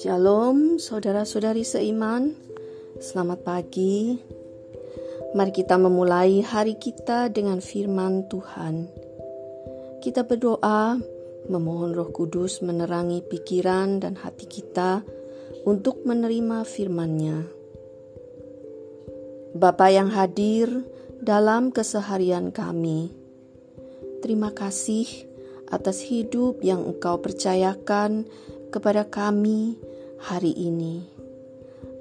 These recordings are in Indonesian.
Shalom, saudara-saudari seiman. Selamat pagi. Mari kita memulai hari kita dengan firman Tuhan. Kita berdoa, memohon Roh Kudus menerangi pikiran dan hati kita untuk menerima firman-Nya. Bapa yang hadir dalam keseharian kami, terima kasih atas hidup yang Engkau percayakan kepada kami hari ini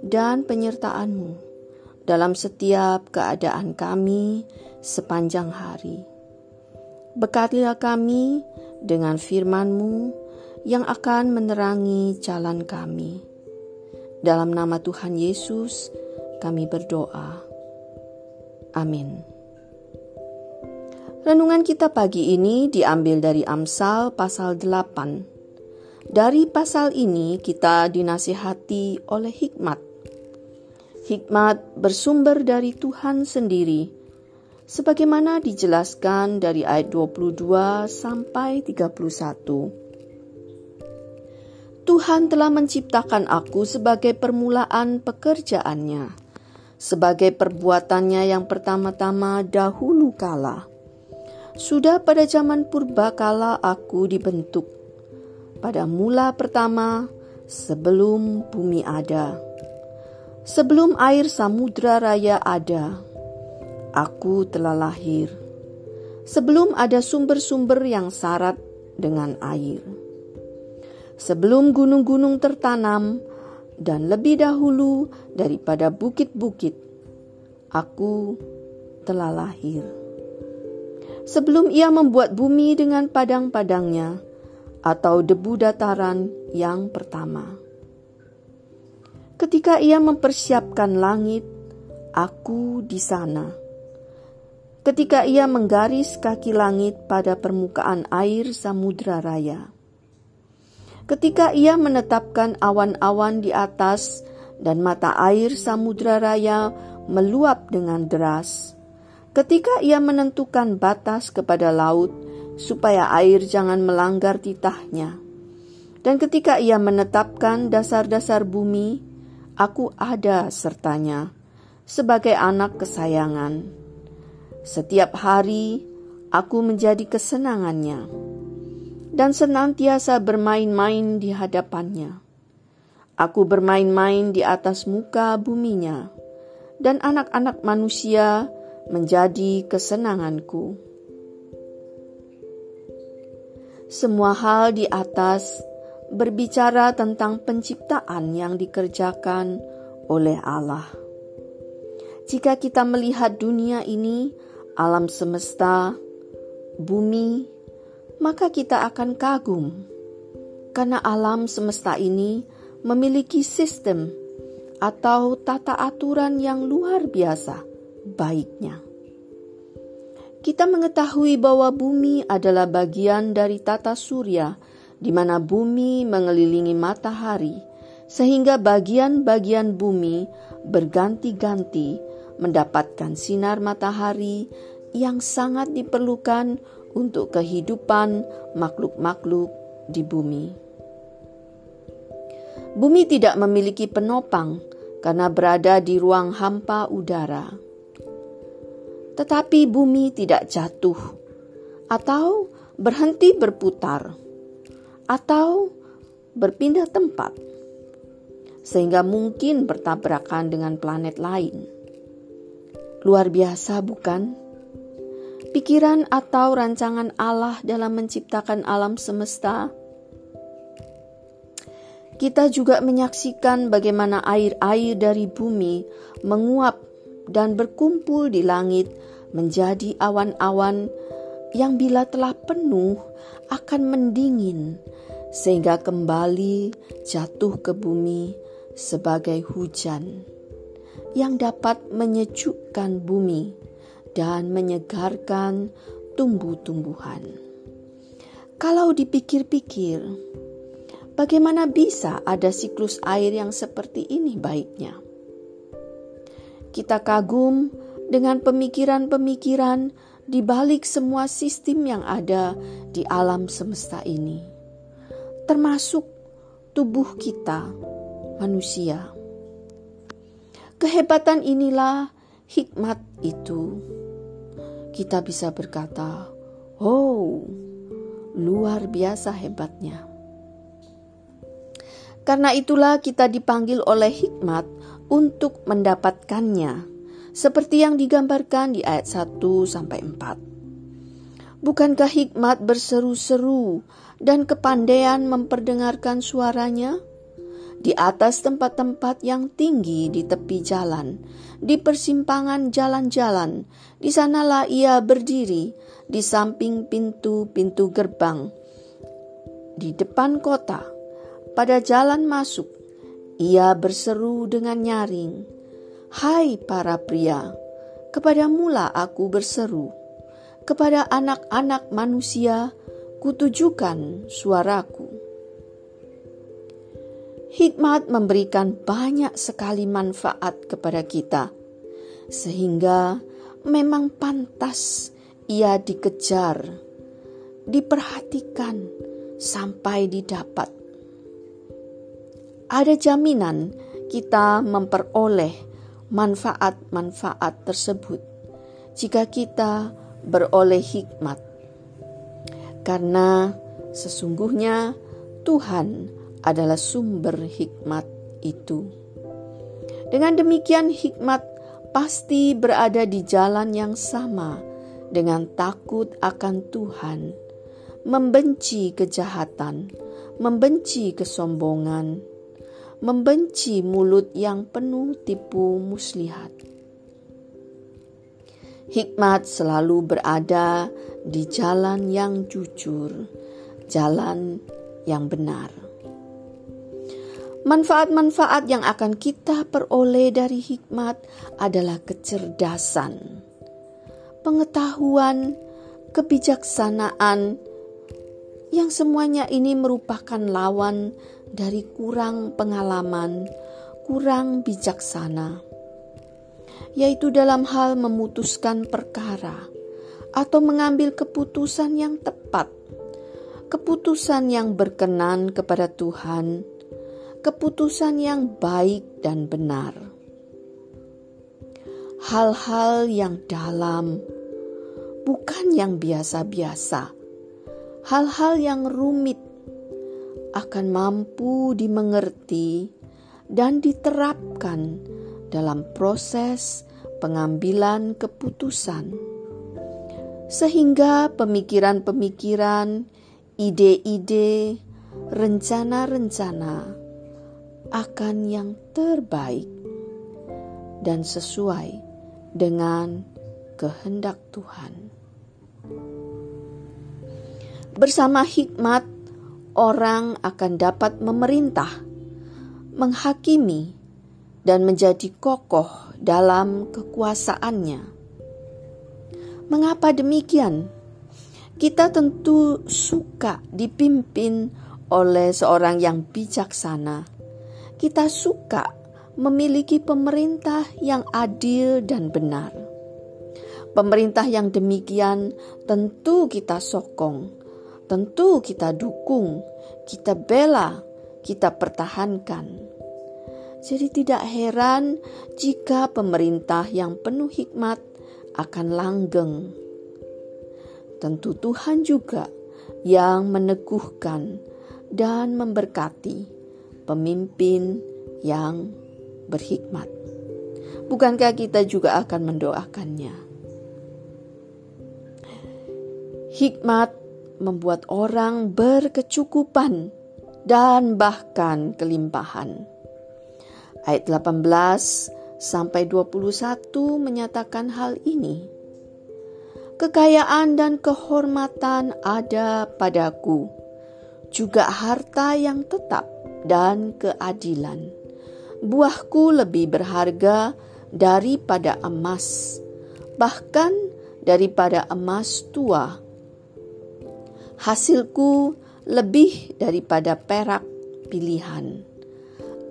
dan penyertaan-Mu dalam setiap keadaan kami sepanjang hari. Bekatilah kami dengan firman-Mu yang akan menerangi jalan kami. Dalam nama Tuhan Yesus, kami berdoa. Amin. Renungan kita pagi ini diambil dari Amsal pasal 8 dari pasal ini kita dinasihati oleh hikmat. Hikmat bersumber dari Tuhan sendiri, sebagaimana dijelaskan dari ayat 22 sampai 31. Tuhan telah menciptakan aku sebagai permulaan pekerjaannya, sebagai perbuatannya yang pertama-tama dahulu kala. Sudah pada zaman purba kala aku dibentuk, pada mula pertama sebelum bumi ada. Sebelum air samudra raya ada, aku telah lahir. Sebelum ada sumber-sumber yang syarat dengan air. Sebelum gunung-gunung tertanam dan lebih dahulu daripada bukit-bukit, aku telah lahir. Sebelum ia membuat bumi dengan padang-padangnya, atau debu dataran yang pertama. Ketika ia mempersiapkan langit, aku di sana. Ketika ia menggaris kaki langit pada permukaan air samudra raya. Ketika ia menetapkan awan-awan di atas dan mata air samudra raya meluap dengan deras. Ketika ia menentukan batas kepada laut supaya air jangan melanggar titahnya. Dan ketika ia menetapkan dasar-dasar bumi, aku ada sertanya sebagai anak kesayangan. Setiap hari aku menjadi kesenangannya dan senantiasa bermain-main di hadapannya. Aku bermain-main di atas muka buminya, dan anak-anak manusia menjadi kesenanganku. Semua hal di atas berbicara tentang penciptaan yang dikerjakan oleh Allah. Jika kita melihat dunia ini, alam semesta, bumi, maka kita akan kagum karena alam semesta ini memiliki sistem atau tata aturan yang luar biasa baiknya. Kita mengetahui bahwa bumi adalah bagian dari tata surya, di mana bumi mengelilingi matahari, sehingga bagian-bagian bumi berganti-ganti mendapatkan sinar matahari yang sangat diperlukan untuk kehidupan makhluk-makhluk di bumi. Bumi tidak memiliki penopang karena berada di ruang hampa udara tetapi bumi tidak jatuh atau berhenti berputar atau berpindah tempat sehingga mungkin bertabrakan dengan planet lain. Luar biasa, bukan? Pikiran atau rancangan Allah dalam menciptakan alam semesta. Kita juga menyaksikan bagaimana air-air dari bumi menguap dan berkumpul di langit menjadi awan-awan yang bila telah penuh akan mendingin sehingga kembali jatuh ke bumi sebagai hujan yang dapat menyejukkan bumi dan menyegarkan tumbuh-tumbuhan. Kalau dipikir-pikir, bagaimana bisa ada siklus air yang seperti ini baiknya? Kita kagum dengan pemikiran-pemikiran di balik semua sistem yang ada di alam semesta ini, termasuk tubuh kita, manusia. Kehebatan inilah hikmat itu. Kita bisa berkata, "Oh, luar biasa hebatnya." Karena itulah kita dipanggil oleh hikmat untuk mendapatkannya seperti yang digambarkan di ayat 1 sampai 4. Bukankah hikmat berseru-seru dan kepandaian memperdengarkan suaranya? Di atas tempat-tempat yang tinggi di tepi jalan, di persimpangan jalan-jalan, di sanalah ia berdiri di samping pintu-pintu gerbang. Di depan kota, pada jalan masuk, ia berseru dengan nyaring, Hai para pria, kepada mula aku berseru, kepada anak-anak manusia kutujukan suaraku. Hikmat memberikan banyak sekali manfaat kepada kita, sehingga memang pantas ia dikejar, diperhatikan sampai didapat. Ada jaminan kita memperoleh manfaat-manfaat tersebut jika kita beroleh hikmat. Karena sesungguhnya Tuhan adalah sumber hikmat itu. Dengan demikian hikmat pasti berada di jalan yang sama dengan takut akan Tuhan, membenci kejahatan, membenci kesombongan, membenci mulut yang penuh tipu muslihat. Hikmat selalu berada di jalan yang jujur, jalan yang benar. Manfaat-manfaat yang akan kita peroleh dari hikmat adalah kecerdasan, pengetahuan, kebijaksanaan, yang semuanya ini merupakan lawan dari kurang pengalaman, kurang bijaksana, yaitu dalam hal memutuskan perkara atau mengambil keputusan yang tepat, keputusan yang berkenan kepada Tuhan, keputusan yang baik dan benar. Hal-hal yang dalam, bukan yang biasa-biasa, hal-hal yang rumit akan mampu dimengerti dan diterapkan dalam proses pengambilan keputusan, sehingga pemikiran-pemikiran, ide-ide, rencana-rencana akan yang terbaik dan sesuai dengan kehendak Tuhan. Bersama hikmat orang akan dapat memerintah, menghakimi, dan menjadi kokoh dalam kekuasaannya. Mengapa demikian? Kita tentu suka dipimpin oleh seorang yang bijaksana. Kita suka memiliki pemerintah yang adil dan benar. Pemerintah yang demikian tentu kita sokong tentu kita dukung, kita bela, kita pertahankan. Jadi, tidak heran jika pemerintah yang penuh hikmat akan langgeng. Tentu, Tuhan juga yang meneguhkan dan memberkati pemimpin yang berhikmat. Bukankah kita juga akan mendoakannya? Hikmat membuat orang berkecukupan dan bahkan kelimpahan. Ayat 18 sampai 21 menyatakan hal ini. Kekayaan dan kehormatan ada padaku, juga harta yang tetap dan keadilan. Buahku lebih berharga daripada emas, bahkan daripada emas tua Hasilku lebih daripada perak pilihan.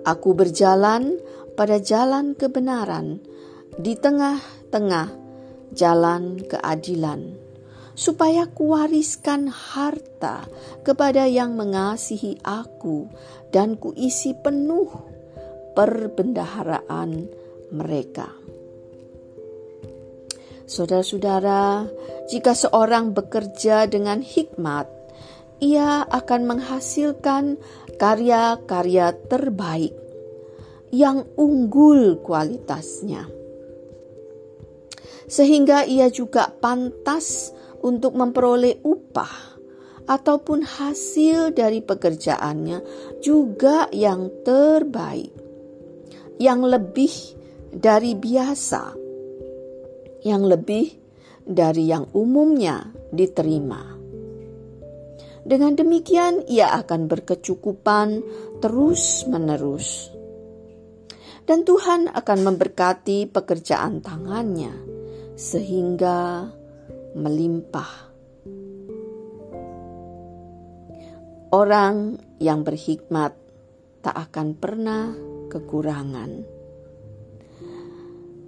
Aku berjalan pada jalan kebenaran di tengah-tengah jalan keadilan, supaya kuwariskan harta kepada yang mengasihi aku dan kuisi penuh perbendaharaan mereka. Saudara-saudara, jika seorang bekerja dengan hikmat, ia akan menghasilkan karya-karya terbaik yang unggul kualitasnya, sehingga ia juga pantas untuk memperoleh upah ataupun hasil dari pekerjaannya juga yang terbaik, yang lebih dari biasa yang lebih dari yang umumnya diterima. Dengan demikian, ia akan berkecukupan terus-menerus, dan Tuhan akan memberkati pekerjaan tangannya sehingga melimpah. Orang yang berhikmat tak akan pernah kekurangan.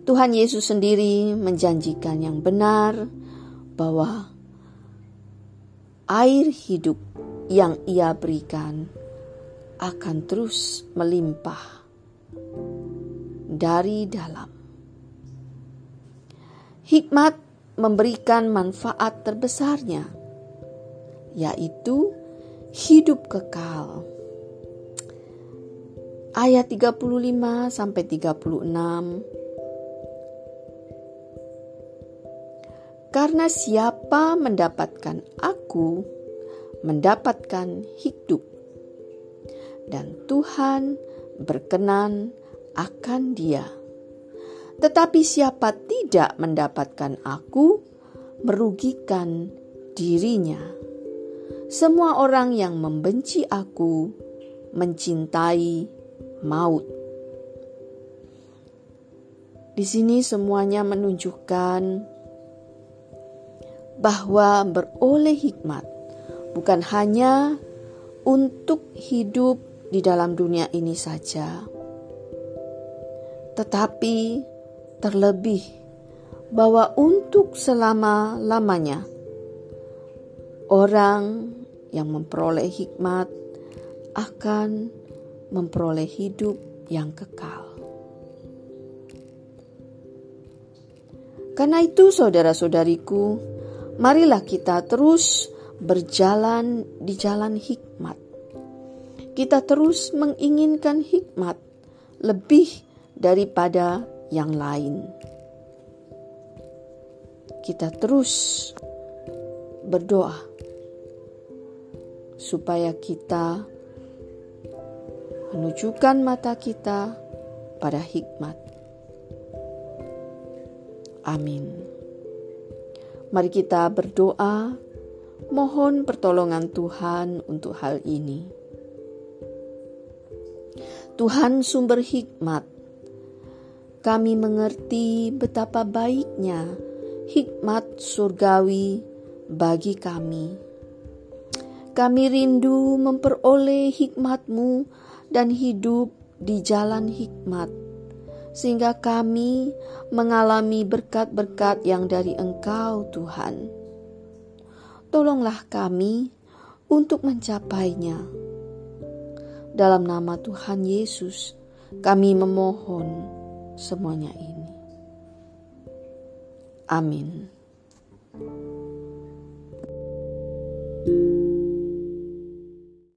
Tuhan Yesus sendiri menjanjikan yang benar bahwa air hidup yang Ia berikan akan terus melimpah dari dalam. Hikmat memberikan manfaat terbesarnya, yaitu hidup kekal. Ayat 35 sampai 36 Karena siapa mendapatkan aku, mendapatkan hidup. Dan Tuhan berkenan akan dia. Tetapi siapa tidak mendapatkan aku, merugikan dirinya. Semua orang yang membenci aku mencintai maut. Di sini semuanya menunjukkan bahwa beroleh hikmat bukan hanya untuk hidup di dalam dunia ini saja, tetapi terlebih bahwa untuk selama-lamanya orang yang memperoleh hikmat akan memperoleh hidup yang kekal. Karena itu, saudara-saudariku, marilah kita terus berjalan di jalan hikmat. Kita terus menginginkan hikmat lebih daripada yang lain. Kita terus berdoa supaya kita menunjukkan mata kita pada hikmat. Amin. Mari kita berdoa, mohon pertolongan Tuhan untuk hal ini. Tuhan sumber hikmat, kami mengerti betapa baiknya hikmat surgawi bagi kami. Kami rindu memperoleh hikmat-Mu dan hidup di jalan hikmat sehingga kami mengalami berkat-berkat yang dari Engkau, Tuhan. Tolonglah kami untuk mencapainya. Dalam nama Tuhan Yesus, kami memohon semuanya ini. Amin. thank you